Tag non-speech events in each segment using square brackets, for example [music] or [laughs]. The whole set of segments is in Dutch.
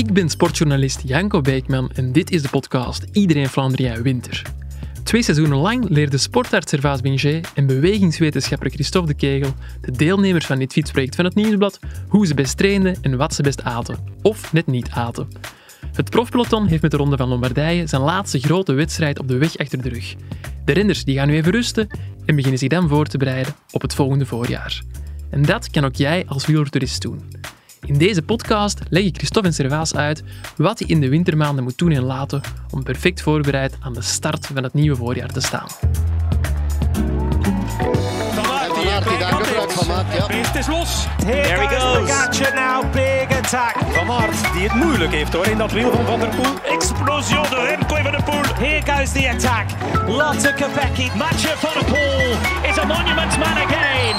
Ik ben sportjournalist Janko Beekman en dit is de podcast Iedereen Vlaanderen Winter. Twee seizoenen lang leerde sportarts Servaas Binger en bewegingswetenschapper Christophe de Kegel de deelnemers van dit fietsproject van het Nieuwsblad hoe ze best trainden en wat ze best aten. Of net niet aten. Het profpeloton heeft met de Ronde van Lombardije zijn laatste grote wedstrijd op de weg achter de rug. De renners die gaan nu even rusten en beginnen zich dan voor te bereiden op het volgende voorjaar. En dat kan ook jij als wielertourist doen. In deze podcast leggen Christophe en Servaas uit wat hij in de wintermaanden moet doen en laten om perfect voorbereid aan de start van het nieuwe voorjaar te staan. Beest is los. Here There he goes goes. Pogacar now. Big attack. Van Aert, die het moeilijk heeft hoor in dat wiel van Van der Poel. Explosion de Remco van der Poel. Here goes the attack. Lotte Kopecky. Mathieu van der Poel is a monument man again.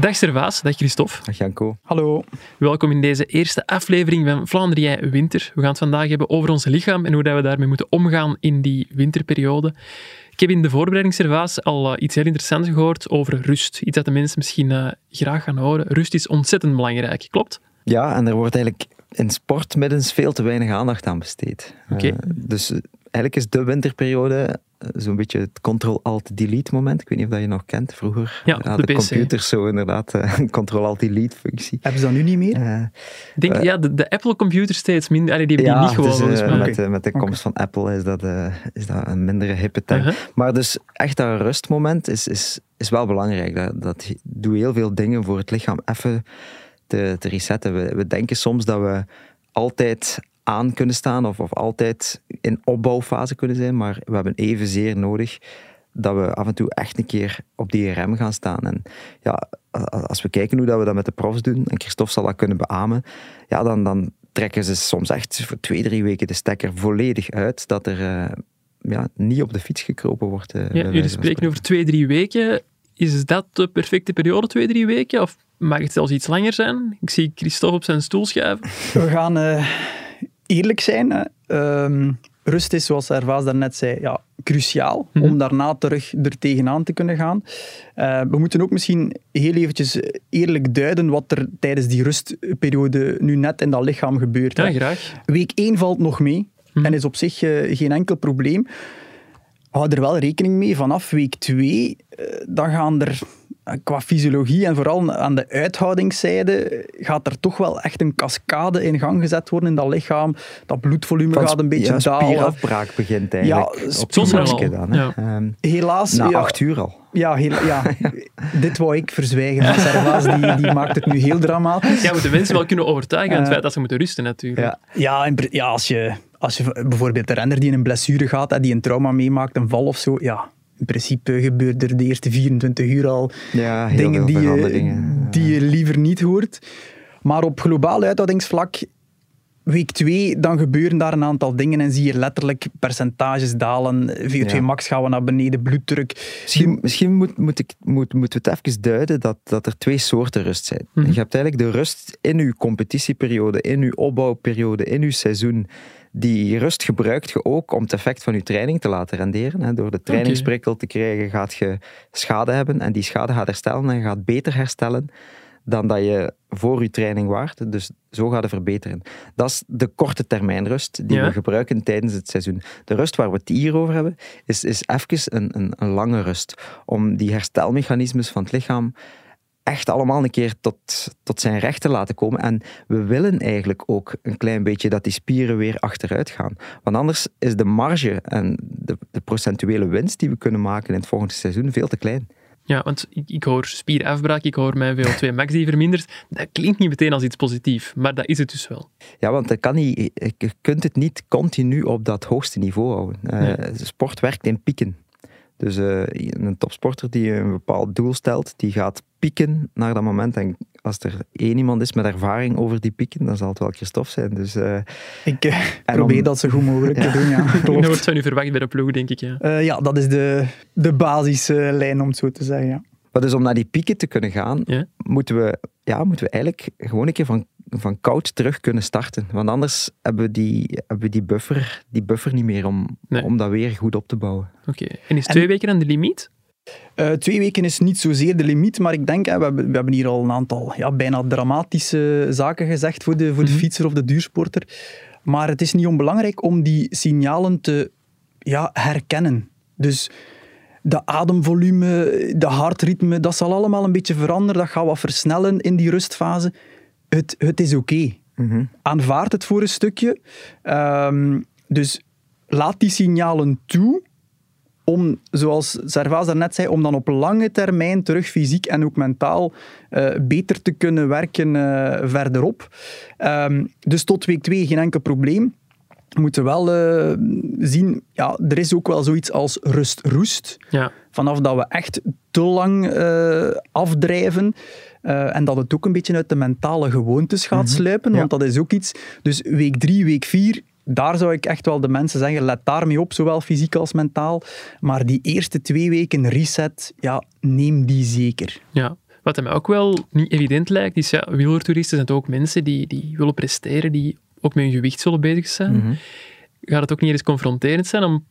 Dag Servaas, dag Christophe. Dag Janko. Hallo. Welkom in deze eerste aflevering van Vlaanderen Winter. We gaan het vandaag hebben over ons lichaam en hoe dat we daarmee moeten omgaan in die winterperiode. Ik heb in de voorbereiding, Servaas, al eh, iets heel interessants gehoord over rust. Iets dat de mensen misschien eh, graag gaan horen. Rust is ontzettend belangrijk, klopt? Ja, en er wordt eigenlijk in sportmiddens veel te weinig aandacht aan besteed. Oké. Eh, dus eigenlijk is de winterperiode eh, zo'n beetje het Ctrl-Alt-Delete moment. Ik weet niet of dat je nog kent. Vroeger Ja, op hadden de computers zo inderdaad eh, een Ctrl-Alt-Delete functie. Hebben ze dat nu niet meer? Eh, denk, ja, de, de Apple-computer steeds minder. Allee, die hebben die niet gewoon, dus, eh, met, de- met de komst van Apple is dat, eh, is dat een mindere hippe term. Uh-huh. Maar dus echt dat rustmoment is, is, is wel belangrijk. Dat, dat doet heel veel dingen voor het lichaam even te, te resetten. We, we denken soms dat we altijd aan kunnen staan of, of altijd in opbouwfase kunnen zijn, maar we hebben evenzeer nodig dat we af en toe echt een keer op die rem gaan staan. En ja, als we kijken hoe dat we dat met de profs doen, en Christophe zal dat kunnen beamen, ja, dan, dan trekken ze soms echt voor twee, drie weken de stekker volledig uit, dat er eh, ja, niet op de fiets gekropen wordt. eh, Ja, jullie spreken. over twee, drie weken. Is dat de perfecte periode, twee, drie weken? Of mag het zelfs iets langer zijn? Ik zie Christophe op zijn stoel schuiven. We gaan eh, eerlijk zijn. Ehm, rust is, zoals Servaas daarnet zei, ja, cruciaal Mhm. om daarna terug er tegenaan te kunnen gaan. Eh, we moeten ook misschien heel eventjes eerlijk duiden wat er tijdens die rustperiode nu net in dat lichaam gebeurt. Ja, hè. graag. Week 1 valt nog mee Mhm. en is op zich eh, geen enkel probleem. Hou er wel rekening mee, vanaf week 2, dan gaan er eh, qua fysiologie en vooral aan de uithoudingszijde gaat er toch wel echt een cascade in gang gezet worden in dat lichaam. Dat bloedvolume gaat een beetje ja, dalen. spierafbraak begint eigenlijk. Ja, het al. morske dan. hè. Ja. Ehm, Helaas, na ja, acht uur al. ja, heel, ja, [laughs] dit wou ik verzwijgen. Maar Servaas die, die maakt het nu heel dramatisch. Ja, we moeten mensen wel kunnen overtuigen van het Eh, feit dat ze moeten rusten, natuurlijk. Ja. Ja, in ja als, je, als je bijvoorbeeld een renner die een blessure gaat, die een trauma meemaakt, een val of zo, ja, in principe gebeurt er de eerste 24 uur al Ja, dingen die je, die je liever niet hoort. Maar op globaal uithoudingsvlak, week 2, dan gebeuren daar een aantal dingen en zie je letterlijk percentages dalen. VO2 Ja. max gaan we naar beneden, bloeddruk. Misschien, misschien moet, moet ik, moet, moeten we het even duiden dat, dat er twee soorten rust zijn. Mhm. Je hebt eigenlijk de rust in uw competitieperiode, in uw opbouwperiode, in uw seizoen. Die rust gebruikt je ook om het effect van je training te laten renderen. hè. Door de trainingsprikkel te krijgen gaat je schade hebben en die schade gaat herstellen en je gaat beter herstellen dan dat je voor je training waart. Dus zo gaat het verbeteren. Dat is de korte termijn rust die Ja. we gebruiken tijdens het seizoen. De rust waar we het hier over hebben, is, is even een, een, een lange rust. Om die herstelmechanismes van het lichaam echt allemaal een keer tot, tot zijn recht te laten komen. En we willen eigenlijk ook een klein beetje dat die spieren weer achteruit gaan. Want anders is de marge en de, de procentuele winst die we kunnen maken in het volgende seizoen veel te klein. Ja, want ik, ik hoor spierafbraak, ik hoor mijn VO2 max die vermindert. Dat klinkt niet meteen als iets positiefs, maar dat is het dus wel. Ja, want dat kan niet, je kunt het niet continu op dat hoogste niveau houden. Eh. Sport werkt in pieken. Dus eh, een topsporter die een bepaald doel stelt, die gaat pieken naar dat moment. En als er één iemand is met ervaring over die pieken, dan zal het wel Christophe zijn. Dus, eh, Ik eh, probeer om- dat zo goed mogelijk te doen, ja. [laughs] Wordt van u verwacht bij de ploeg, denk ik. Ja. Eh, ja, dat is de, de basislijn, om het zo te zeggen. Ja. maar dus om naar die pieken te kunnen gaan, Ja. moeten, we, ja, moeten we eigenlijk gewoon een keer van, van koud terug kunnen starten. Want anders hebben we die, hebben we die, buffer, die buffer niet meer om, Nee. om dat weer goed op te bouwen. Oké. En is En- twee weken dan de limiet? Uh, twee weken is niet zozeer de limiet, maar ik denk, hè, we, hebben, we hebben hier al een aantal ja, bijna dramatische zaken gezegd voor de, voor de mm -hmm. fietser of de duursporter. Maar het is niet onbelangrijk om die signalen te ja, herkennen. Dus de ademvolume, de hartritme, dat zal allemaal een beetje veranderen. Dat gaat wat versnellen in die rustfase. Het, het is oké. Okay. Mm -hmm. Aanvaard het voor een stukje. Um, dus laat die signalen toe om, zoals Servaas daarnet zei, om dan op lange termijn terug fysiek en ook mentaal uh, beter te kunnen werken uh, verderop. Um, dus tot week 2 geen enkel probleem. We moeten wel uh, zien, ja, er is ook wel zoiets als rust-roest. Ja. Vanaf dat we echt te lang afdrijven. en dat het ook een beetje uit de mentale gewoontes gaat mm -hmm. sluipen, want ja. dat is ook iets. Dus week 3, week 4 daar zou ik echt wel de mensen zeggen, let daarmee op, zowel fysiek als mentaal. Maar die eerste twee weken reset, ja, neem die zeker. Ja. Wat mij ook wel niet evident lijkt, is ja, wielertoeristen zijn ook mensen die, die willen presteren, die ook met hun gewicht zullen bezig zijn. Mm -hmm. Gaat het ook niet eens confronterend zijn om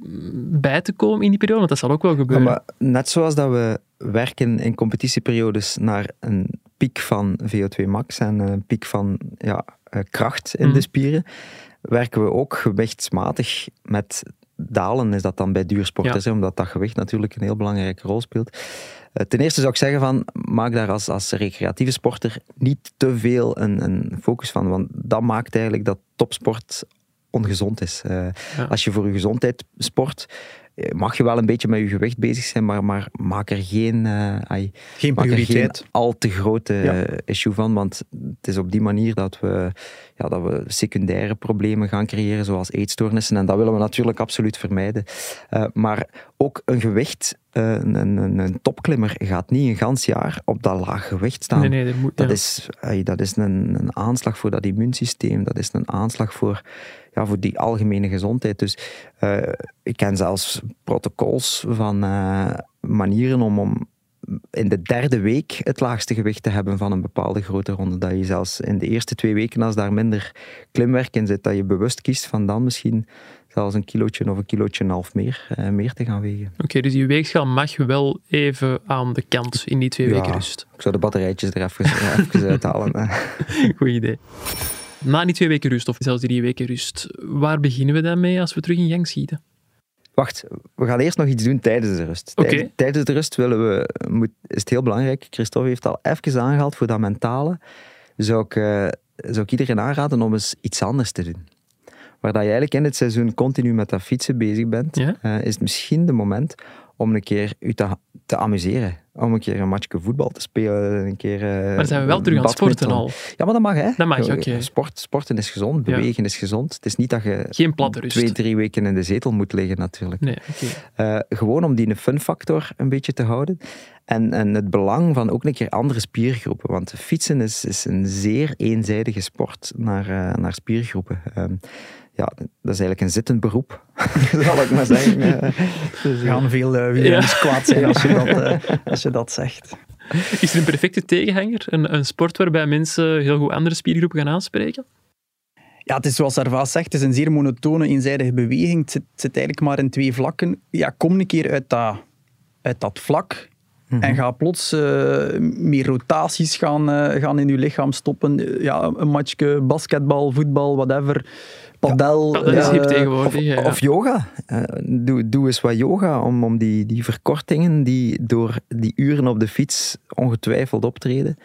bij te komen in die periode? Want dat zal ook wel gebeuren. Ja, maar net zoals dat we werken in competitieperiodes naar een piek van VO2 max en een piek van ja, kracht in mm. de spieren, werken we ook gewichtsmatig met dalen, is dat dan bij duursporters, ja. omdat dat gewicht natuurlijk een heel belangrijke rol speelt. Uh, ten eerste zou ik zeggen van, maak daar als, als recreatieve sporter niet te veel een, een focus van, want dat maakt eigenlijk dat topsport ongezond is. Uh, ja. Als je voor je gezondheid sport, mag je wel een beetje met je gewicht bezig zijn, maar, maar maak er geen, uh, ay, geen prioriteit. Geen al te grote ja. issue van, want het is op die manier dat we, ja, dat we secundaire problemen gaan creëren, zoals eetstoornissen, en dat willen we natuurlijk absoluut vermijden. Uh, maar ook een gewicht, uh, een, een, een, topklimmer gaat niet een gans jaar op dat laag gewicht staan. Nee, nee, dat, moet, dat ja. is, dat is een, een aanslag voor dat immuunsysteem, dat is een aanslag voor ja, voor die algemene gezondheid. Dus uh, ik ken zelfs protocols van uh, manieren om, om in de derde week het laagste gewicht te hebben van een bepaalde grote ronde. Dat je zelfs in de eerste twee weken, als daar minder klimwerk in zit, dat je bewust kiest van dan misschien zelfs een kilootje of een kilootje en een half meer, uh, meer te gaan wegen. Oké, okay, dus die weegschaal mag wel even aan de kant in die twee ja, weken rust. Ik zou de batterijtjes er even, even uithalen. [laughs] Goed idee. Na die twee weken rust, of zelfs die drie weken rust, waar beginnen we dan mee als we terug in gang schieten? Wacht, we gaan eerst nog iets doen tijdens de rust. Okay. Tijdens, tijdens de rust willen we, moet, is het heel belangrijk, Christophe heeft al even aangehaald voor dat mentale, zou ik, uh, zou ik iedereen aanraden om eens iets anders te doen. Waar dat je eigenlijk in het seizoen continu met dat fietsen bezig bent, ja? uh, is het misschien de moment om een keer je te, te amuseren. Om een keer een matchje voetbal te spelen. Een keer, uh, maar dan zijn we wel terug aan het sporten al. Ja, maar dat mag, hè. Dat mag, oké. Okay. Sport, sporten is gezond, bewegen ja. is gezond. Het is niet dat je Geen platte rust. twee, drie weken in de zetel moet liggen, natuurlijk. Nee, okay. uh, gewoon om die fun factor een beetje te houden. En, en het belang van ook een keer andere spiergroepen. Want fietsen is, is een zeer eenzijdige sport naar, uh, naar spiergroepen. Ja, dat is eigenlijk een zittend beroep, [laughs] zal ik maar zeggen. dus, er gaan veel uh, ja. kwaad zijn als je, dat, uh, [laughs] als je dat zegt. Is er een perfecte tegenhanger? Een, een sport waarbij mensen heel goed andere spiergroepen gaan aanspreken? Ja, het is zoals Servaas zegt, het is een zeer monotone, eenzijdige beweging. Het zit, zit eigenlijk maar in twee vlakken. Ja, kom een keer uit dat, uit dat vlak. En ga plots uh, meer rotaties gaan, uh, gaan in je lichaam stoppen. Ja, een matchje basketbal, voetbal, whatever. Padel. Ja, dat is hip tegenwoordig. Of, yoga. Uh, doe, doe eens wat yoga om, om die, die verkortingen die door die uren op de fiets ongetwijfeld optreden.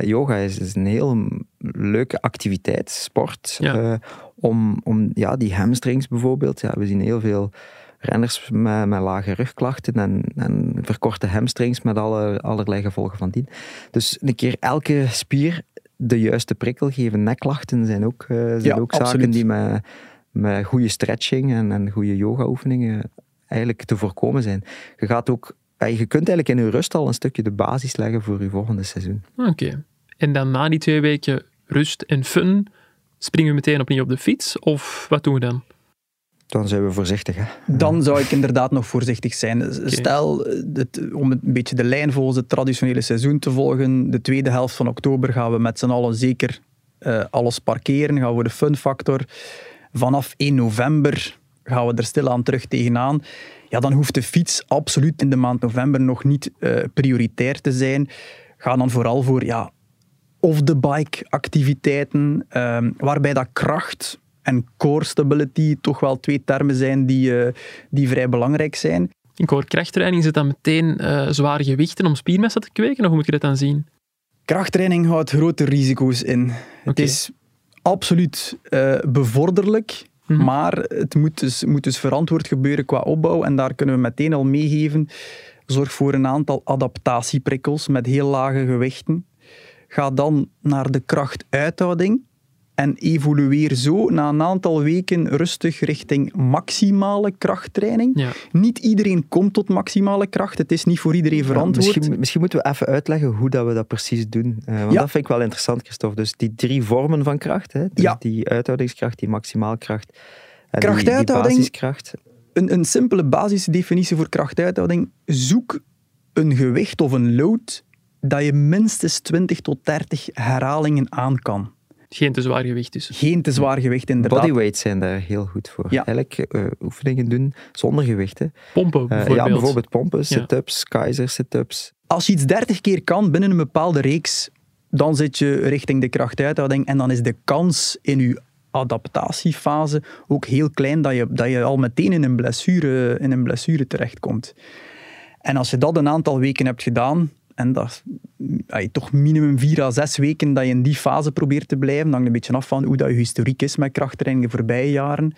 yoga is, is, een heel leuke activiteit, sport. Ja. om om ja, die hamstrings bijvoorbeeld. Ja, we zien heel veel renners met, met lage rugklachten en, en verkorte hamstrings met alle, allerlei gevolgen van dien. Dus een keer elke spier de juiste prikkel geven. Nekklachten zijn ook, uh, zijn ja, ook absoluut. zaken die met, met goede stretching en, en goede yoga-oefeningen eigenlijk te voorkomen zijn. Je gaat ook je kunt eigenlijk in je rust al een stukje de basis leggen voor je volgende seizoen. Oké. Okay. En dan na die twee weken rust en fun, springen we meteen opnieuw op de fiets? Of wat doen we dan? Dan zijn we voorzichtig. Hè? Dan zou ik inderdaad nog voorzichtig zijn. Okay. Stel, het, om een beetje de lijn volgens het traditionele seizoen te volgen, de tweede helft van oktober gaan we met z'n allen zeker uh, alles parkeren, gaan we de fun factor. Vanaf 1 november gaan we er stilaan terug tegenaan. Ja, dan hoeft de fiets absoluut in de maand november nog niet uh, prioritair te zijn. Ga dan vooral voor ja, off-the-bike activiteiten, um, waarbij dat kracht en core stability toch wel twee termen zijn die, uh, die vrij belangrijk zijn. In core krachttraining zit dan meteen uh, zware gewichten om spiermassa te kweken, of hoe moet je dat dan zien? Krachttraining houdt grote risico's in. Okay. Het is absoluut uh, bevorderlijk, mm -hmm. maar het moet dus, moet dus verantwoord gebeuren qua opbouw en daar kunnen we meteen al meegeven. Zorg voor een aantal adaptatieprikkels met heel lage gewichten. Ga dan naar de krachtuithouding en evolueer zo na een aantal weken rustig richting maximale krachttraining. Ja. Niet iedereen komt tot maximale kracht. Het is niet voor iedereen verantwoord. Ja, misschien, misschien, moeten we even uitleggen hoe dat we dat precies doen. Uh, want Ja. dat vind ik wel interessant, Christophe. Dus die drie vormen van kracht. Hè? Dus Ja. Die uithoudingskracht, die maximaalkracht en die basiskracht. Een, een simpele basisdefinitie voor krachtuithouding. Zoek een gewicht of een load dat je minstens 20 tot 30 herhalingen aan kan. Geen te zwaar gewicht dus. Geen te zwaar gewicht inderdaad. Bodyweights zijn daar heel goed voor. Ja. Eigenlijk eh, oefeningen doen zonder gewichten. Pompen Eh, bijvoorbeeld. ja, bijvoorbeeld pompen, sit-ups, keizer sit-ups. Als je iets 30 keer kan binnen een bepaalde reeks, dan zit je richting de krachtuithouding en dan is de kans in je adaptatiefase ook heel klein dat je, dat je al meteen in een, blessure, in een blessure terechtkomt. En als je dat een aantal weken hebt gedaan, en dat ay, toch minimum vier à zes weken dat je in die fase probeert te blijven, dan hangt een beetje af van hoe dat je historiek is met krachttraining de voorbije jaren,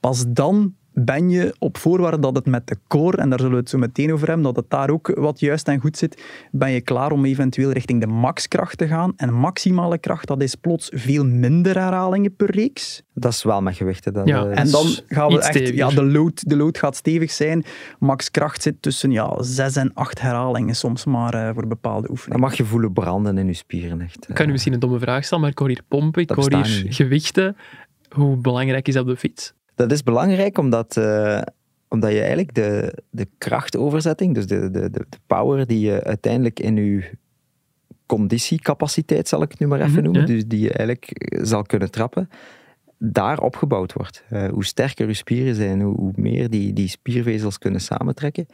pas dan ben je op voorwaarde dat het met de core, en daar zullen we het zo meteen over hebben, dat het daar ook wat juist en goed zit, ben je klaar om eventueel richting de maxkracht te gaan. En maximale kracht, dat is plots veel minder herhalingen per reeks. Dat is wel met gewichten. Dat, Ja, eh, En dan gaan we echt, steviger. ja, de load, de load gaat stevig zijn. Max kracht zit tussen ja, zes en acht herhalingen soms maar eh, voor bepaalde dan oefeningen. mag je voelen branden in je spieren. Echt. Ik kan nu misschien een domme vraag stellen, maar ik hoor hier pompen, ik Dat hoor hier niet. gewichten. Hoe belangrijk is dat op de fiets? Dat is belangrijk omdat, eh, omdat je eigenlijk de, de krachtoverzetting, dus de, de, de, power die je uiteindelijk in je conditiecapaciteit, zal ik het nu maar even Mhm, noemen, ja. dus die je eigenlijk eh, zal kunnen trappen, daar opgebouwd wordt. Eh, hoe sterker je spieren zijn, hoe, hoe meer die, die spiervezels kunnen samentrekken,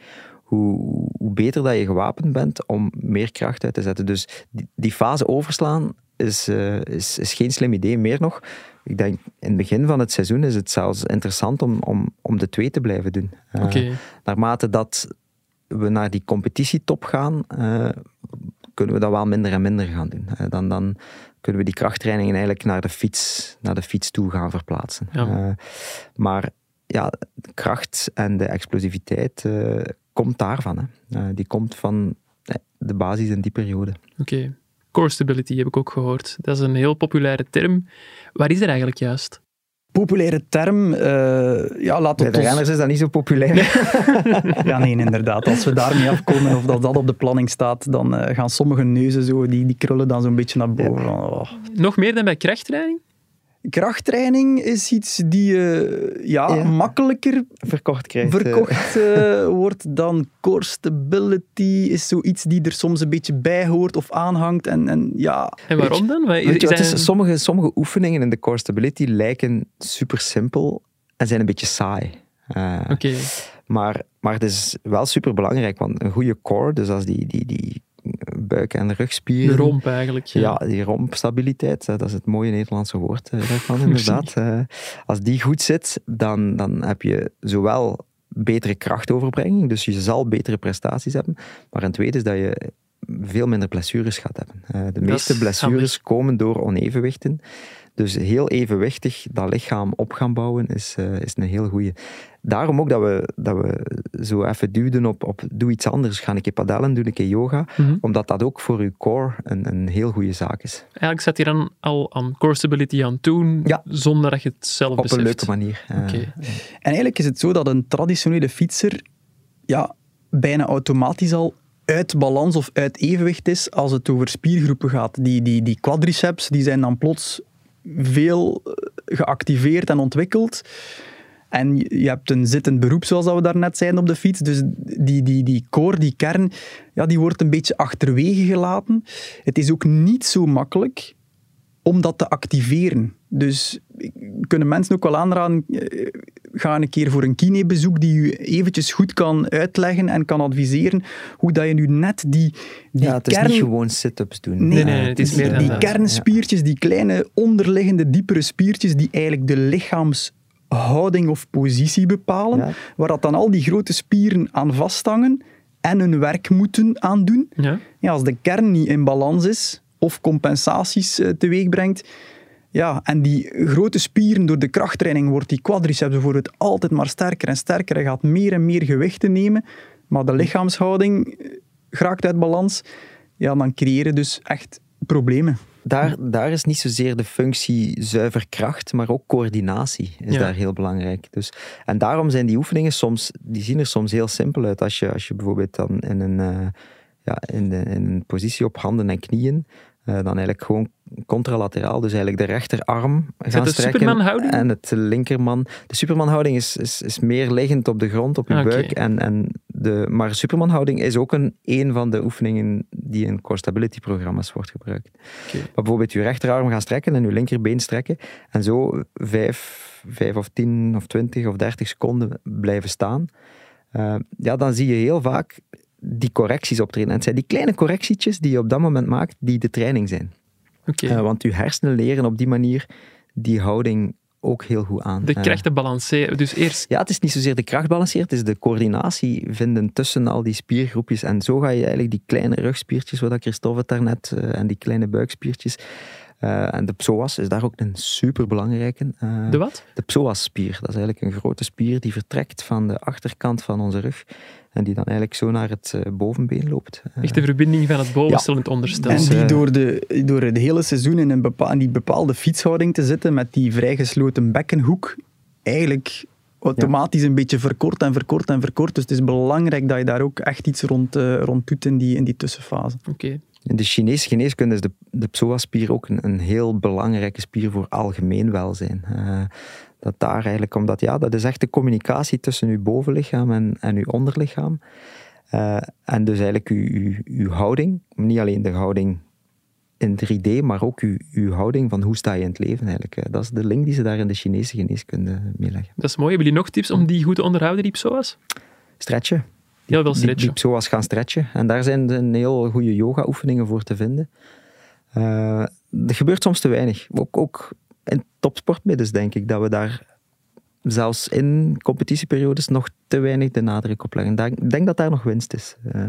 hoe, hoe beter dat je gewapend bent om meer kracht uit te zetten. Dus die, die fase overslaan is, is, is geen slim idee. Meer nog, ik denk in het begin van het seizoen is het zelfs interessant om, om, om de twee te blijven doen. Eh. Naarmate dat we naar die competitietop gaan, eh, kunnen we dat wel minder en minder gaan doen. Eh, dan, dan kunnen we die krachttrainingen eigenlijk naar de fiets, naar de fiets toe gaan verplaatsen. Ja. Maar ja, de kracht en de explosiviteit komt daarvan. Hè. Die komt van de basis in die periode. Oké. Core stability heb ik ook gehoord. Dat is een heel populaire term. Waar is er eigenlijk juist? Populaire term, eh, ja, laat Bij het de ons... renners is dat niet zo populair. [laughs] Ja, nee, inderdaad. Als we daarmee afkomen of dat dat op de planning staat, dan eh, gaan sommige neuzen zo, die, die krullen dan zo'n beetje naar boven. Oh. Nog meer dan bij krachttraining? Krachttraining is iets die eh, ja, Ja. makkelijker Verkocht krijgt. eh, verkocht eh, [laughs] wordt dan core stability. Is zoiets die er soms een beetje bij hoort of aanhangt. En, en ja, En waarom dan? Weet je is wat, sommige, sommige oefeningen in de core stability lijken super simpel en zijn een beetje saai. Eh, Oké. maar, maar het is wel super belangrijk, want een goede core, dus als die, die, die buik- en rugspieren. De romp eigenlijk. Ja, die rompstabiliteit, hè, dat is het mooie Nederlandse woord eh, daarvan [laughs] inderdaad. Eh, als die goed zit, dan, dan heb je zowel betere krachtoverbrenging, dus je zal betere prestaties hebben, maar een tweede is dat je veel minder blessures gaat hebben. Eh, de meeste blessures komen door onevenwichten. Dus heel evenwichtig dat lichaam op gaan bouwen is, eh, is een heel goeie. Daarom ook dat we, dat we zo even duwden op, op doe iets anders. Ga een keer padellen, doe een keer yoga. Mhm. Omdat dat ook voor je core een, een heel goede zaak is. Eigenlijk zet je dan al aan core stability aan het doen, Ja. zonder dat je het zelf Op beseft. een leuke manier. Eh, Oké. En eigenlijk is het zo dat een traditionele fietser ja, bijna automatisch al uit balans of uit evenwicht is als het over spiergroepen gaat. Die, die, die quadriceps die zijn dan plots veel eh, geactiveerd en ontwikkeld. En je hebt een zittend beroep, zoals dat we daarnet zeiden op de fiets. Dus die, die, die core, die kern, ja, die wordt een beetje achterwege gelaten. Het is ook niet zo makkelijk om dat te activeren. Dus kunnen mensen ook wel aanraden, eh, ga een keer voor een kinebezoek die u eventjes goed kan uitleggen en kan adviseren hoe dat je nu net die, die ja, het is kern... niet gewoon sit-ups doen. Nee, nee, het is die, meer dan die kernspiertjes, die kleine onderliggende, diepere spiertjes die eigenlijk de lichaamshouding of positie bepalen, Ja. waar dat dan al die grote spieren aan vasthangen en hun werk moeten aandoen. Ja. Ja, als de kern niet in balans is of compensaties eh, teweeg brengt, ja, en die grote spieren door de krachttraining wordt die quadriceps bijvoorbeeld altijd maar sterker en sterker. Hij gaat meer en meer gewichten nemen, maar de lichaamshouding eh, geraakt uit balans. Ja, dan creëren dus echt problemen. Daar, daar is niet zozeer de functie zuiver kracht, maar ook coördinatie is Ja. daar heel belangrijk. Dus, en daarom zijn die oefeningen soms, die zien er soms heel simpel uit. Als je, als je bijvoorbeeld dan in een, eh, ja, in, de, in een positie op handen en knieën, eh, dan eigenlijk gewoon contralateraal, dus eigenlijk de rechterarm gaan de strekken Superman-houding? en het linkerman. De Superman-houding is, is, is meer liggend op de grond, op je buik. En, en de, maar Superman-houding is ook een, een van de oefeningen die in core stability programma's wordt gebruikt. Maar bijvoorbeeld je rechterarm gaan strekken en je linkerbeen strekken. En zo vijf, vijf of tien of twintig of dertig seconden blijven staan. Eh, ja, dan zie je heel vaak die correcties optreden. En het zijn die kleine correctietjes die je op dat moment maakt, die de training zijn. Eh, want je hersenen leren op die manier die houding ook heel goed aan. De Eh, kracht te balanceren. Dus eerst ja, het is niet zozeer de kracht balanceert, het is de coördinatie vinden tussen al die spiergroepjes. En zo ga je eigenlijk die kleine rugspiertjes, dat Christophe het daarnet, eh, en die kleine buikspiertjes. Eh, en de psoas is daar ook een superbelangrijke. eh, de wat? de psoasspier, dat is eigenlijk een grote spier die vertrekt van de achterkant van onze rug. En die dan eigenlijk zo naar het eh, bovenbeen loopt. Echt de verbinding van het bovenstel en het onderstel. En Dus, die door, de, door het hele seizoen in, een bepa in die bepaalde fietshouding te zitten, met die vrijgesloten bekkenhoek, eigenlijk automatisch een beetje verkort en verkort en verkort. Dus het is belangrijk dat je daar ook echt iets rond, eh, rond doet in die, in die tussenfase. Oké. In de Chinese geneeskunde is de, de psoaspier ook een, een heel belangrijke spier voor algemeen welzijn. Eh, dat daar eigenlijk, omdat ja, dat is echt de communicatie tussen uw bovenlichaam en, en uw onderlichaam. Eh, en dus eigenlijk uw, uw, uw houding, niet alleen de houding in 3D, maar ook uw, uw houding van hoe sta je in het leven eigenlijk. Eh, Dat is de link die ze daar in de Chinese geneeskunde mee leggen. Dat is mooi. Hebben jullie nog tips om die goed te onderhouden, die psoas? Stretchen. Heel veel Die, stretchen. die psoas gaan stretchen. En daar zijn een heel goede yoga-oefeningen voor te vinden. Eh er gebeurt soms te weinig. Ook, ook in topsportmiddels denk ik dat we daar zelfs in competitieperiodes nog te weinig de nadruk op leggen. Ik denk dat daar nog winst is. Eh,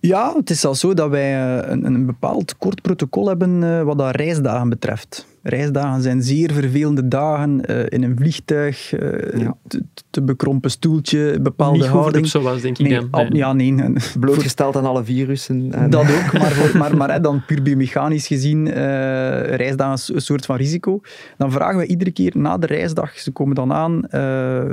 Ja, het is zelfs zo dat wij eh, een, een bepaald kort protocol hebben eh, wat dat reisdagen betreft. Reisdagen zijn zeer vervelende dagen eh, in een vliegtuig, Ja. te, te bekrompen stoeltje, bepaalde Niet houding. psoas, denk ik Nee, dan. al- Nee. ja, nee. [laughs] blootgesteld aan alle virussen. En, Dat ook, [laughs] maar, voor, maar, maar dan puur biomechanisch gezien, eh reisdagen is een soort van risico. Dan vragen we iedere keer na de reisdag, ze komen dan aan,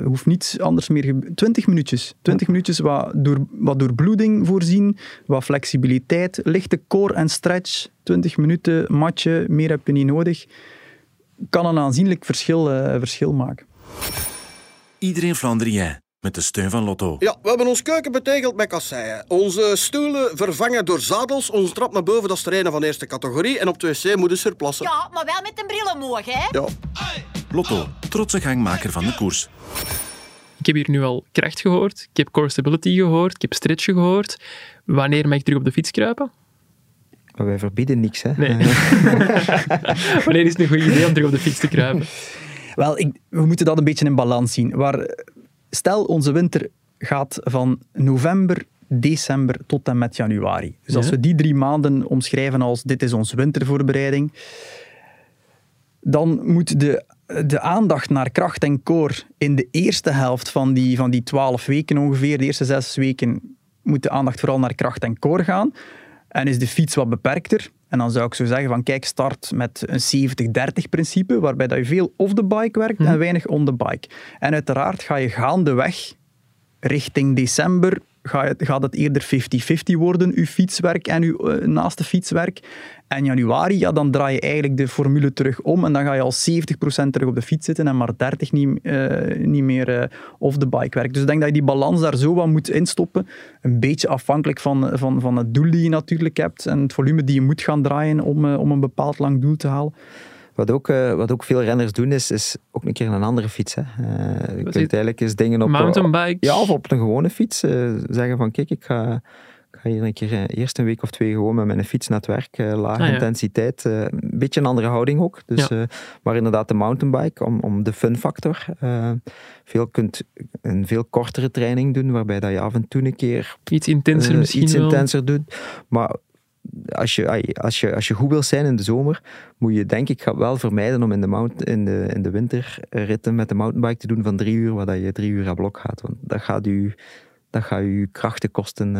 hoeft niets anders meer, gebe- 20 minuutjes. 20 minuutjes wat, door, wat doorbloeding voorzien, wat flexibiliteit, lichte core en stretch, 20 minuten, matje, meer heb je niet nodig. Kan een aanzienlijk verschil, eh, verschil maken. Iedereen Flandrien, met de steun van Lotto. Ja, we hebben ons keuken betegeld met kasseien. Onze stoelen vervangen door zadels. Onze trap naar boven, dat is terreinen van eerste categorie. En op 2C moeten ze er plassen. Ja, maar wel met een bril omhoog, hè? Ja. Lotto, trotse gangmaker van de koers. Ik heb hier nu al kracht gehoord, ik heb core stability gehoord, ik heb stretchen gehoord. Wanneer mag ik terug op de fiets kruipen? Maar wij verbieden niks. Hè. Nee. [laughs] Wanneer is het een goed idee om terug op de fiets te kruipen? Wel, ik, we moeten dat een beetje in balans zien. Waar, stel, onze winter gaat van november, december tot en met januari. Dus als we die drie maanden omschrijven als dit is onze wintervoorbereiding, dan moet de, de aandacht naar kracht en core in de eerste helft van die, van die twaalf weken ongeveer, de eerste zes weken, moet de aandacht vooral naar kracht en core gaan. En is de fiets wat beperkter. En dan zou ik zo zeggen van kijk, start met een 70-30 principe, waarbij dat je veel off the bike werkt en weinig on the bike. En uiteraard ga je gaandeweg richting december ga je- gaat het eerder 50-50 worden, uw fietswerk en uw eh, naaste fietswerk. En januari, ja, dan draai je eigenlijk de formule terug om en dan ga je al 70% terug op de fiets zitten en maar 30% niet, eh, niet meer eh, off the bike werk. Dus ik denk dat je die balans daar zo wat moet instoppen. Een beetje afhankelijk van, van, van het doel die je natuurlijk hebt en het volume die je moet gaan draaien om, eh, om een bepaald lang doel te halen. Wat ook, eh, wat ook veel renners doen, is, is ook een keer een andere fiets. Hè. Eh, je kunt is- eigenlijk eens dingen op... Mountainbike. Ja, of op een gewone fiets. zeggen van, kijk, ik ga, ga hier een keer eh, eerst een week of twee gewoon met mijn fiets naar het werk. eh, lage Ah, ja. intensiteit. eh, een beetje een andere houding ook. Dus, Ja. maar inderdaad de mountainbike, om, om de fun factor. veel kunt een veel kortere training doen, waarbij dat je af en toe een keer Iets intenser misschien iets wel. intenser doet. Maar als je, als, je, als je goed wil zijn in de zomer, moet je denk ik wel vermijden om in de, mount, in de, in de winterritten met de mountainbike te doen van drie uur, waar dat je drie uur aan blok gaat. Want dat gaat u, dat gaat u krachten kosten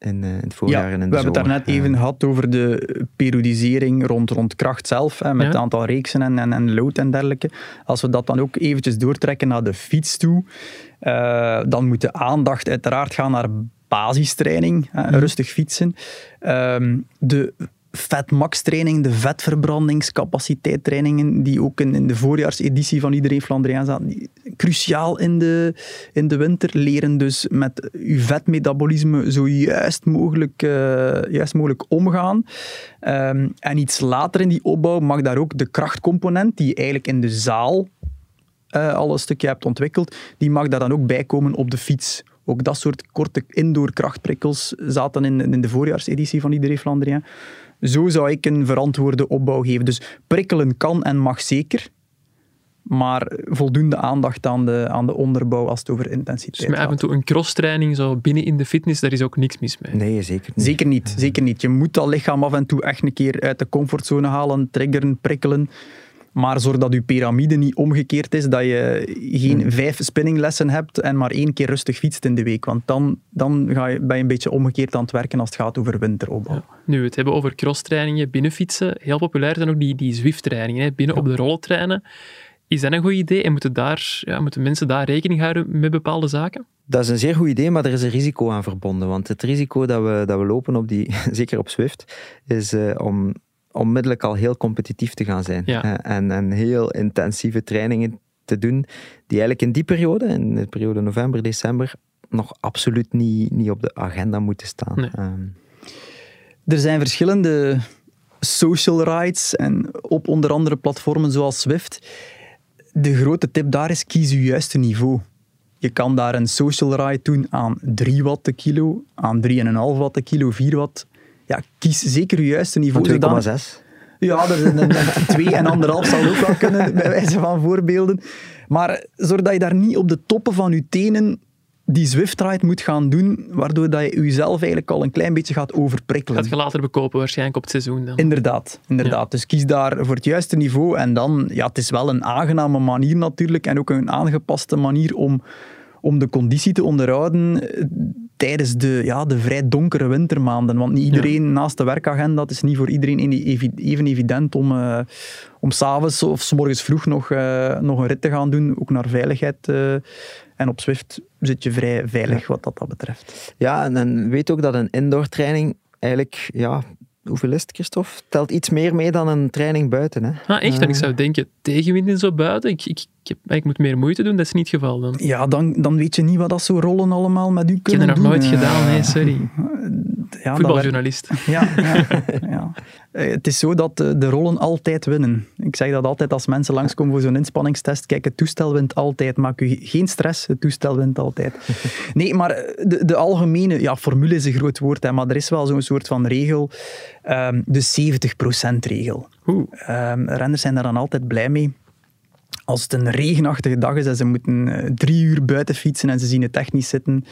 in, eh, in het voorjaar Ja, en in de we hebben het daarnet even Eh, gehad over de periodisering rond, rond kracht zelf, hè, met Ja. het aantal reeksen en, en, en load en dergelijke. Als we dat dan ook eventjes doortrekken naar de fiets toe, eh, dan moet de aandacht uiteraard gaan naar basistraining, hè, Mhm. rustig fietsen. Ehm, de vetmax training, de vetverbrandingscapaciteit trainingen, die ook in, de voorjaarseditie van Iedereen Flandriaan zaten, cruciaal in de, in de winter. Leren dus met uw vetmetabolisme zo juist mogelijk, eh, juist mogelijk omgaan. Ehm, en iets later in die opbouw mag daar ook de krachtcomponent, die je eigenlijk in de zaal eh, al een stukje hebt ontwikkeld, die mag daar dan ook bij komen op de fiets. Ook dat soort korte indoor krachtprikkels zaten in, in de voorjaarseditie van Iedereen Flandriaan. Zo zou ik een verantwoorde opbouw geven. Dus prikkelen kan en mag zeker, maar voldoende aandacht aan de, aan de onderbouw als het over Dus intensiteit met af en gaat. toe een crosstraining zo binnen in de fitness, daar is ook niks mis mee. Nee, zeker niet. Zeker niet, zeker niet. Je moet dat lichaam af en toe echt een keer uit de comfortzone halen, triggeren, prikkelen. Maar zorg dat je piramide niet omgekeerd is, dat je geen vijf spinninglessen hebt en maar één keer rustig fietst in de week. Want dan, dan ga je, ben je een beetje omgekeerd aan het werken als het gaat over winteropbouw. Ja. Nu, we het hebben over crosstrainingen, binnenfietsen. Heel populair zijn ook die, die Zwift-trainingen, hè, binnen op de rollentrainen. Is dat een goed idee? En moeten, daar, ja, moeten mensen daar rekening houden met bepaalde zaken? Dat is een zeer goed idee, maar er is een risico aan verbonden. Want het risico dat we, dat we lopen, op die, [laughs] zeker op Swift, is eh, om onmiddellijk al heel competitief te gaan zijn. Ja. En, en heel intensieve trainingen te doen, die eigenlijk in die periode, in de periode november, december, nog absoluut niet, niet op de agenda moeten staan. Nee. Ehm, Er zijn verschillende social rights en op onder andere platformen zoals Swift. De grote tip daar is, kies je juiste niveau. Je kan daar een social ride doen aan 3 watt de kilo, aan 3,5 watt de kilo, 4 watt. Ja, kies zeker je juiste niveau. zodanig- van 2,6. Ja, er zijn een, een twee en anderhalf zal ook wel kunnen, bij wijze van voorbeelden. Maar zorg dat je daar niet op de toppen van je tenen die Zwift-ride moet gaan doen, waardoor dat je jezelf eigenlijk al een klein beetje gaat overprikkelen. Gaat je later bekopen waarschijnlijk op het seizoen dan. Inderdaad, inderdaad. Dus kies daar voor het juiste niveau. En dan, ja, het is wel een aangename manier natuurlijk. En ook een aangepaste manier om, om de conditie te onderhouden tijdens de, ja, de vrij donkere wintermaanden. Want niet iedereen naast de werkagenda, het is niet voor iedereen even evident om, eh om s'avonds of s morgens vroeg nog, eh, nog een rit te gaan doen, ook naar veiligheid. eh. en op Zwift zit je vrij veilig wat dat, dat betreft. Ja, en, en weet ook dat een indoor training eigenlijk, ja, hoeveel is het, Christophe? Telt iets meer mee dan een training buiten. Hè? Ah, echt? En ik zou denken, tegenwind en zo buiten, ik, ik, ik, heb, ik moet meer moeite doen, dat is niet het geval dan. Ja, dan, dan weet je niet wat dat zo rollen allemaal met u Ik heb kunnen dat nog doen. nooit Eh, gedaan, nee, sorry. Ja, Voetbaljournalist. [laughs] Ja, ja, ja. Eh, Het is zo dat eh, de rollen altijd winnen. Ik zeg dat altijd als mensen langskomen voor zo'n inspanningstest. Kijk, het toestel wint altijd. Maak u geen stress, het toestel wint altijd. [laughs] Nee, maar eh, de, de algemene... Ja, formule is een groot woord, hè, maar er is wel zo'n soort van regel. ehm, de 70%-regel. Oeh. Ehm, renners zijn daar dan altijd blij mee. Als het een regenachtige dag is en ze moeten eh, drie uur buiten fietsen en ze zien het technisch zitten,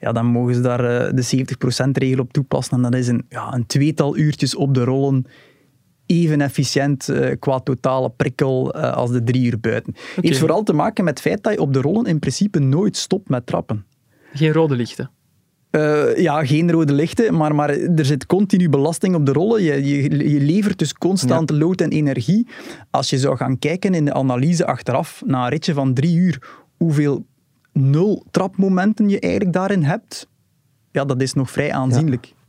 ja, dan mogen ze daar eh, de 70%-regel op toepassen. En dat is een, ja, een tweetal uurtjes op de rollen even efficiënt eh, qua totale prikkel als de drie uur buiten. Heeft vooral te maken met het feit dat je op de rollen in principe nooit stopt met trappen. Geen rode lichten. Eh, ja, geen rode lichten, maar, maar er zit continu belasting op de rollen. Je, je, je levert dus constant lood en energie. Als je zou gaan kijken in de analyse achteraf, na een ritje van drie uur, hoeveel nul trapmomenten je eigenlijk daarin hebt, ja, dat is nog vrij aanzienlijk. Ja,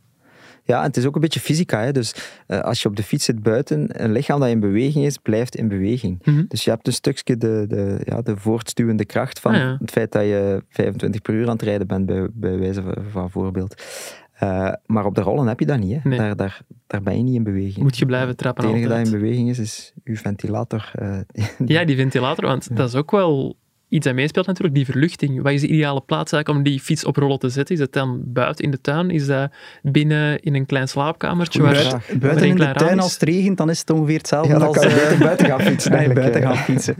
en het is ook een beetje fysica. Hè? Dus eh, als je op de fiets zit buiten, een lichaam dat in beweging is, blijft in beweging. Mhm. Dus je hebt een stukje de, de, ja, de voortstuwende kracht van Ah, ja. het feit dat je 25 per uur aan het rijden bent, bij, bij wijze van, van voorbeeld. Eh, maar op de rollen heb je dat niet. Hè. Nee. Daar, daar, daar ben je niet in beweging. Moet je blijven trappen Het enige dat in beweging is, is je ventilator. eh, Ja, die ventilator, want dat is ook wel iets dat meespeelt natuurlijk, die verluchting. Wat is de ideale plaats eigenlijk om die fiets op rollen te zetten? Is het dan buiten in de tuin? Is dat binnen in een klein slaapkamertje? Waar, Buiten, buiten in de tuin als het regent, dan is het ongeveer hetzelfde Ja, dan als... kan je beter buiten gaan fietsen [laughs] Nee, buiten eh. gaan fietsen.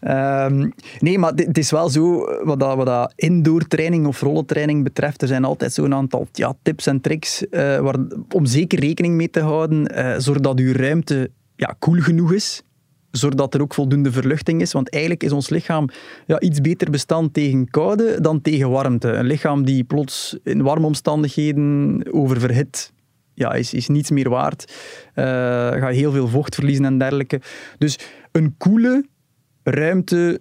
Ehm, nee, maar dit- het is wel zo, wat dat, wat dat indoor training of rollentraining betreft, er zijn altijd zo'n aantal ja, tips en tricks eh, waar, om zeker rekening mee te houden. eh zorg dat uw ruimte ja, koel genoeg is. Zorg dat er ook voldoende verluchting is, want eigenlijk is ons lichaam ja, iets beter bestand tegen koude dan tegen warmte. Een lichaam die plots in warme omstandigheden oververhit, ja, is, is niets meer waard. Ga heel veel vocht verliezen en dergelijke. Dus een koele ruimte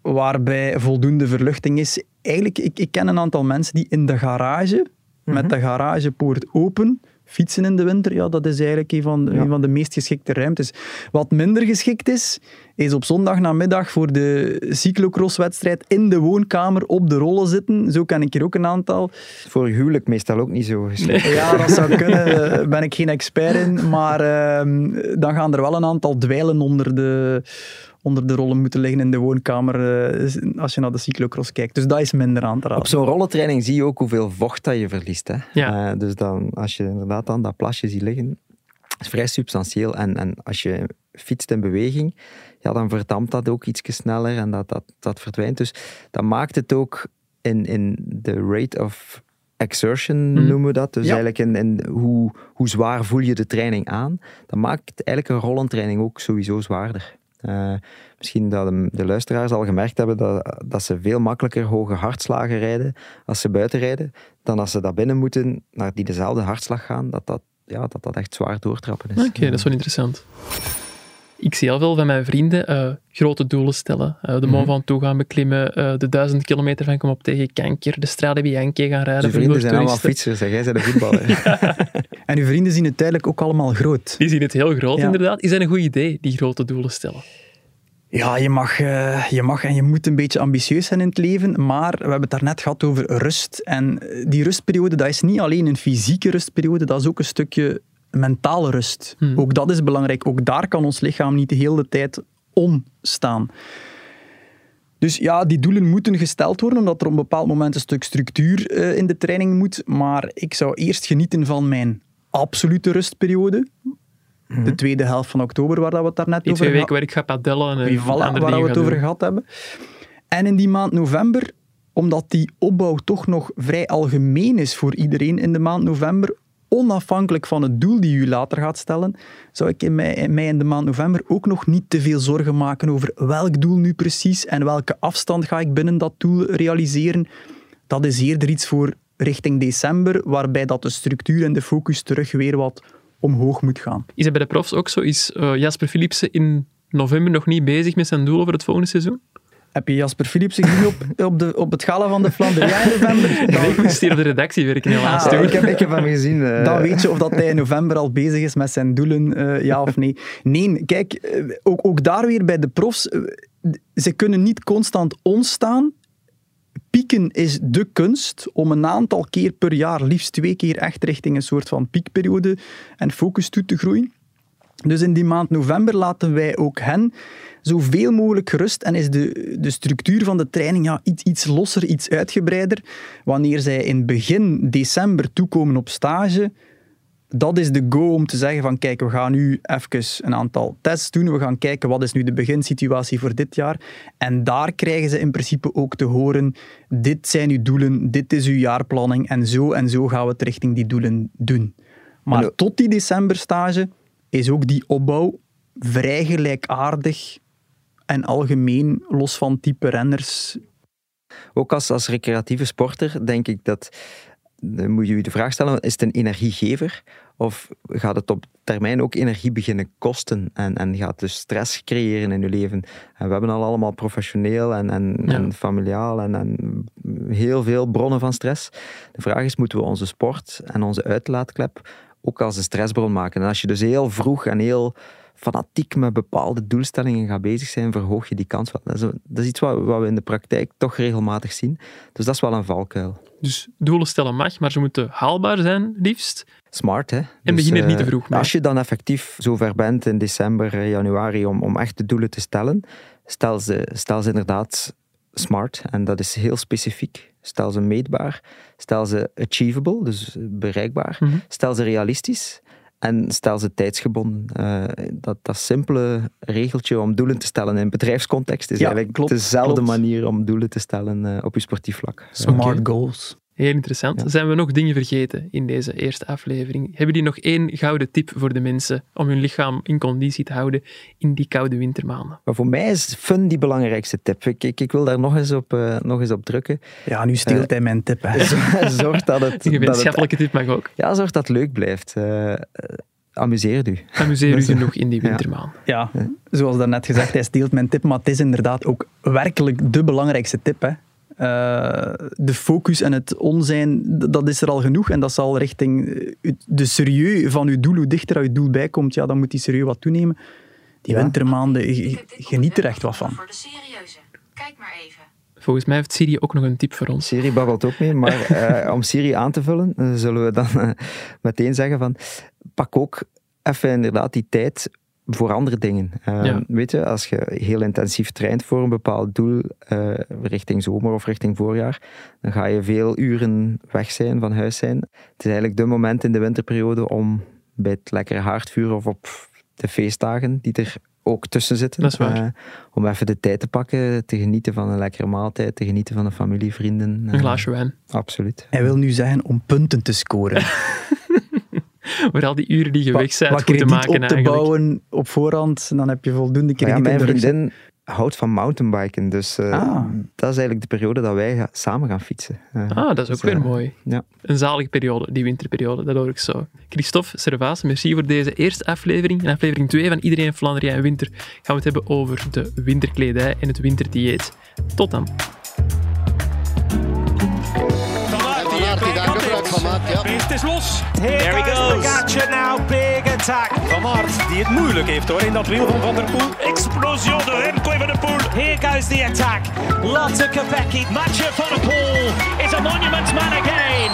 waarbij voldoende verluchting is. Eigenlijk, ik, ik ken een aantal mensen die in de garage, met de garagepoort open, fietsen in de winter. Ja, dat is eigenlijk een van, een van de meest geschikte ruimtes. Wat minder geschikt is, is op zondagnamiddag voor de cyclocrosswedstrijd in de woonkamer op de rollen zitten. Zo ken ik er ook een aantal. Voor huwelijk meestal ook niet zo geschikt. Ja, dat zou kunnen. Daar ben ik geen expert in. Maar ehm, dan gaan er wel een aantal dweilen onder de, onder de rollen moeten liggen in de woonkamer eh, als je naar de cyclocross kijkt. Dus dat is minder aan te raden. Op zo'n rollentraining zie je ook hoeveel vocht dat je verliest. Hè? Ja. Eh, dus dan, als je inderdaad dan dat plasje ziet liggen, is vrij substantieel. En, en als je fietst in beweging, ja, dan verdampt dat ook iets sneller en dat, dat, dat verdwijnt. Dus dat maakt het ook in, in de rate of exertion, Mhm. noemen we dat. Dus Ja. eigenlijk in, in hoe, hoe zwaar voel je de training aan. Dat maakt eigenlijk een rollentraining ook sowieso zwaarder. Eh, misschien dat de, luisteraars al gemerkt hebben dat, dat ze veel makkelijker hoge hartslagen rijden als ze buiten rijden, dan als ze dat binnen moeten, naar die dezelfde hartslag gaan, dat dat, ja, dat, dat echt zwaar doortrappen is. Oké, dat is wel interessant. Ik zie heel veel van mijn vrienden eh, grote doelen stellen. Eh, de Mont Ventoux gaan beklimmen, eh, de duizend kilometer van Kom op tegen kanker, de Strade Bianchi gaan rijden. De voor vrienden zijn allemaal fietsers, en jij bent een voetballer. [laughs] En uw vrienden zien het duidelijk ook allemaal groot. Die zien het heel groot, Ja. inderdaad. Is dat een goed idee, die grote doelen stellen? Ja, je mag, je mag en je moet een beetje ambitieus zijn in het leven, maar we hebben het daarnet gehad over rust. En die rustperiode, dat is niet alleen een fysieke rustperiode, dat is ook een stukje mentale rust. Hmm. Ook dat is belangrijk. Ook daar kan ons lichaam niet de hele tijd om staan. Dus ja, die doelen moeten gesteld worden, omdat er op een bepaald moment een stuk structuur eh, in de training moet. Maar ik zou eerst genieten van mijn absolute rustperiode. De tweede helft van oktober, waar dat we het daarnet Die over twee hadden. weken waar ik ga padellen en voilà, andere waar we het over doen. gehad hebben. En in die maand november, omdat die opbouw toch nog vrij algemeen is voor iedereen in de maand november, onafhankelijk van het doel die u later gaat stellen, zou ik in mij, in mij in de maand november ook nog niet te veel zorgen maken over welk doel nu precies en welke afstand ga ik binnen dat doel realiseren. Dat is eerder iets voor richting december, waarbij dat de structuur en de focus terug weer wat omhoog moet gaan. Is het bij de profs ook zo? Is eh, Jasper Philipsen in november nog niet bezig met zijn doelen voor het volgende seizoen? Heb je Jasper Philipsen gezien op, [laughs] op, de, op het gala van de Flandria in november? [laughs] Ik moest hier op de redactie werken helaas. Ah, ik, heb, ik heb hem gezien. eh, Dan weet je of dat hij in november al bezig is met zijn doelen, eh, ja of nee. Nee, kijk, eh, ook, ook daar weer bij de profs, ze kunnen niet constant ontstaan. Pieken is de kunst om een aantal keer per jaar, liefst twee keer, echt richting een soort van piekperiode en focus toe te groeien. Dus in die maand november laten wij ook hen zoveel mogelijk gerust en is de, de structuur van de training ja, iets, iets losser, iets uitgebreider. Wanneer zij in begin december toekomen op stage, dat is de go om te zeggen van kijk, we gaan nu even een aantal tests doen, we gaan kijken wat is nu de beginsituatie voor dit jaar. En daar krijgen ze in principe ook te horen, dit zijn uw doelen, dit is uw jaarplanning en zo en zo gaan we het richting die doelen doen. Maar tot die decemberstage is ook die opbouw vrij gelijkaardig en algemeen, los van type renners. Ook als, als recreatieve sporter denk ik dat. Dan moet je je de vraag stellen: is het een energiegever? Of gaat het op termijn ook energie beginnen kosten? En, en gaat dus stress creëren in je leven? En we hebben al allemaal professioneel en, en, Ja. en familiaal en, en heel veel bronnen van stress. De vraag is: moeten we onze sport en onze uitlaatklep ook als een stressbron maken? En als je dus heel vroeg en heel fanatiek met bepaalde doelstellingen gaat bezig zijn, verhoog je die kans wel. Dat is, dat is iets wat, wat we in de praktijk toch regelmatig zien. Dus dat is wel een valkuil. Dus doelen stellen mag, maar ze moeten haalbaar zijn, liefst. Smart, hè? En begin er niet te vroeg mee. Als je dan effectief zover bent in december, eh, januari, om, om echt de doelen te stellen, stel ze, stel ze inderdaad smart. En dat is heel specifiek. Stel ze meetbaar. Stel ze achievable, dus bereikbaar. Mhm. Stel ze realistisch. En stel ze tijdsgebonden. Eh, dat, dat simpele regeltje om doelen te stellen in bedrijfscontext is Ja, eigenlijk klopt, dezelfde klopt. manier om doelen te stellen eh, op je sportief vlak. Smart goals. Heel interessant. Ja. Zijn we nog dingen vergeten in deze eerste aflevering? Hebben jullie nog één gouden tip voor de mensen om hun lichaam in conditie te houden in die koude wintermaanden? Maar voor mij is fun die belangrijkste tip. Ik, ik, ik wil daar nog eens op, eh, nog eens op drukken. Ja, nu steelt hij mijn tip. Hè. [laughs] Zorg dat het, [laughs] Een dat het, gemeenschappelijke tip mag ook. ja, zorg dat het leuk blijft. Eh, eh, amuseer u. Amuseer u genoeg in die ja. wintermaanden. Ja, zoals daarnet gezegd, hij steelt mijn tip, maar het is inderdaad ook werkelijk de belangrijkste tip. Hè. Eh, de focus en het onzijn, dat is er al genoeg en dat zal richting eh, de serieus van uw doel, hoe dichter aan uw doel bijkomt, ja, dan moet die serieus wat toenemen. Die Ja. wintermaanden, ge- geniet er echt wat van. Voor de serieuze. Kijk maar even. Volgens mij heeft Siri ook nog een tip voor ons. Siri babbelt ook mee, maar [laughs] eh, om Siri aan te vullen, zullen we dan meteen zeggen van pak ook even inderdaad die tijd voor andere dingen. Eh, Ja. Weet je, als je heel intensief traint voor een bepaald doel, eh, richting zomer of richting voorjaar, dan ga je veel uren weg zijn, van huis zijn. Het is eigenlijk de moment in de winterperiode om bij het lekkere haardvuur of op de feestdagen, die er ook tussen zitten, Dat is waar. eh, om even de tijd te pakken, te genieten van een lekkere maaltijd, te genieten van de familie, vrienden. Een eh, glaasje wijn. Absoluut. Hij wil nu zeggen om punten te scoren. [laughs] [laughs] Waar al die uren die je weg goed te maken op te eigenlijk. bouwen op voorhand, dan heb je voldoende krediet ja, in mijn vriendin houdt van mountainbiken, dus eh, Ah. dat is eigenlijk de periode dat wij samen gaan fietsen. Eh, Ah, dat is ook dus, weer eh, mooi. Ja. Een zalige periode, die winterperiode, dat hoor ik zo. Christophe Servaas, merci voor deze eerste aflevering. In aflevering 2 van Iedereen Vlaanderen en Winter gaan we het hebben over de winterkledij en het winterdieet. Tot dan. Het is los. There he goes. Now, big attack. Van Aert, die het moeilijk heeft hoor, in dat wiel van Van der Poel. Explosie de Remco Van der Poel. Here goes the attack. Lotte Kopecky, Matcher Van de Poel is a monument man again.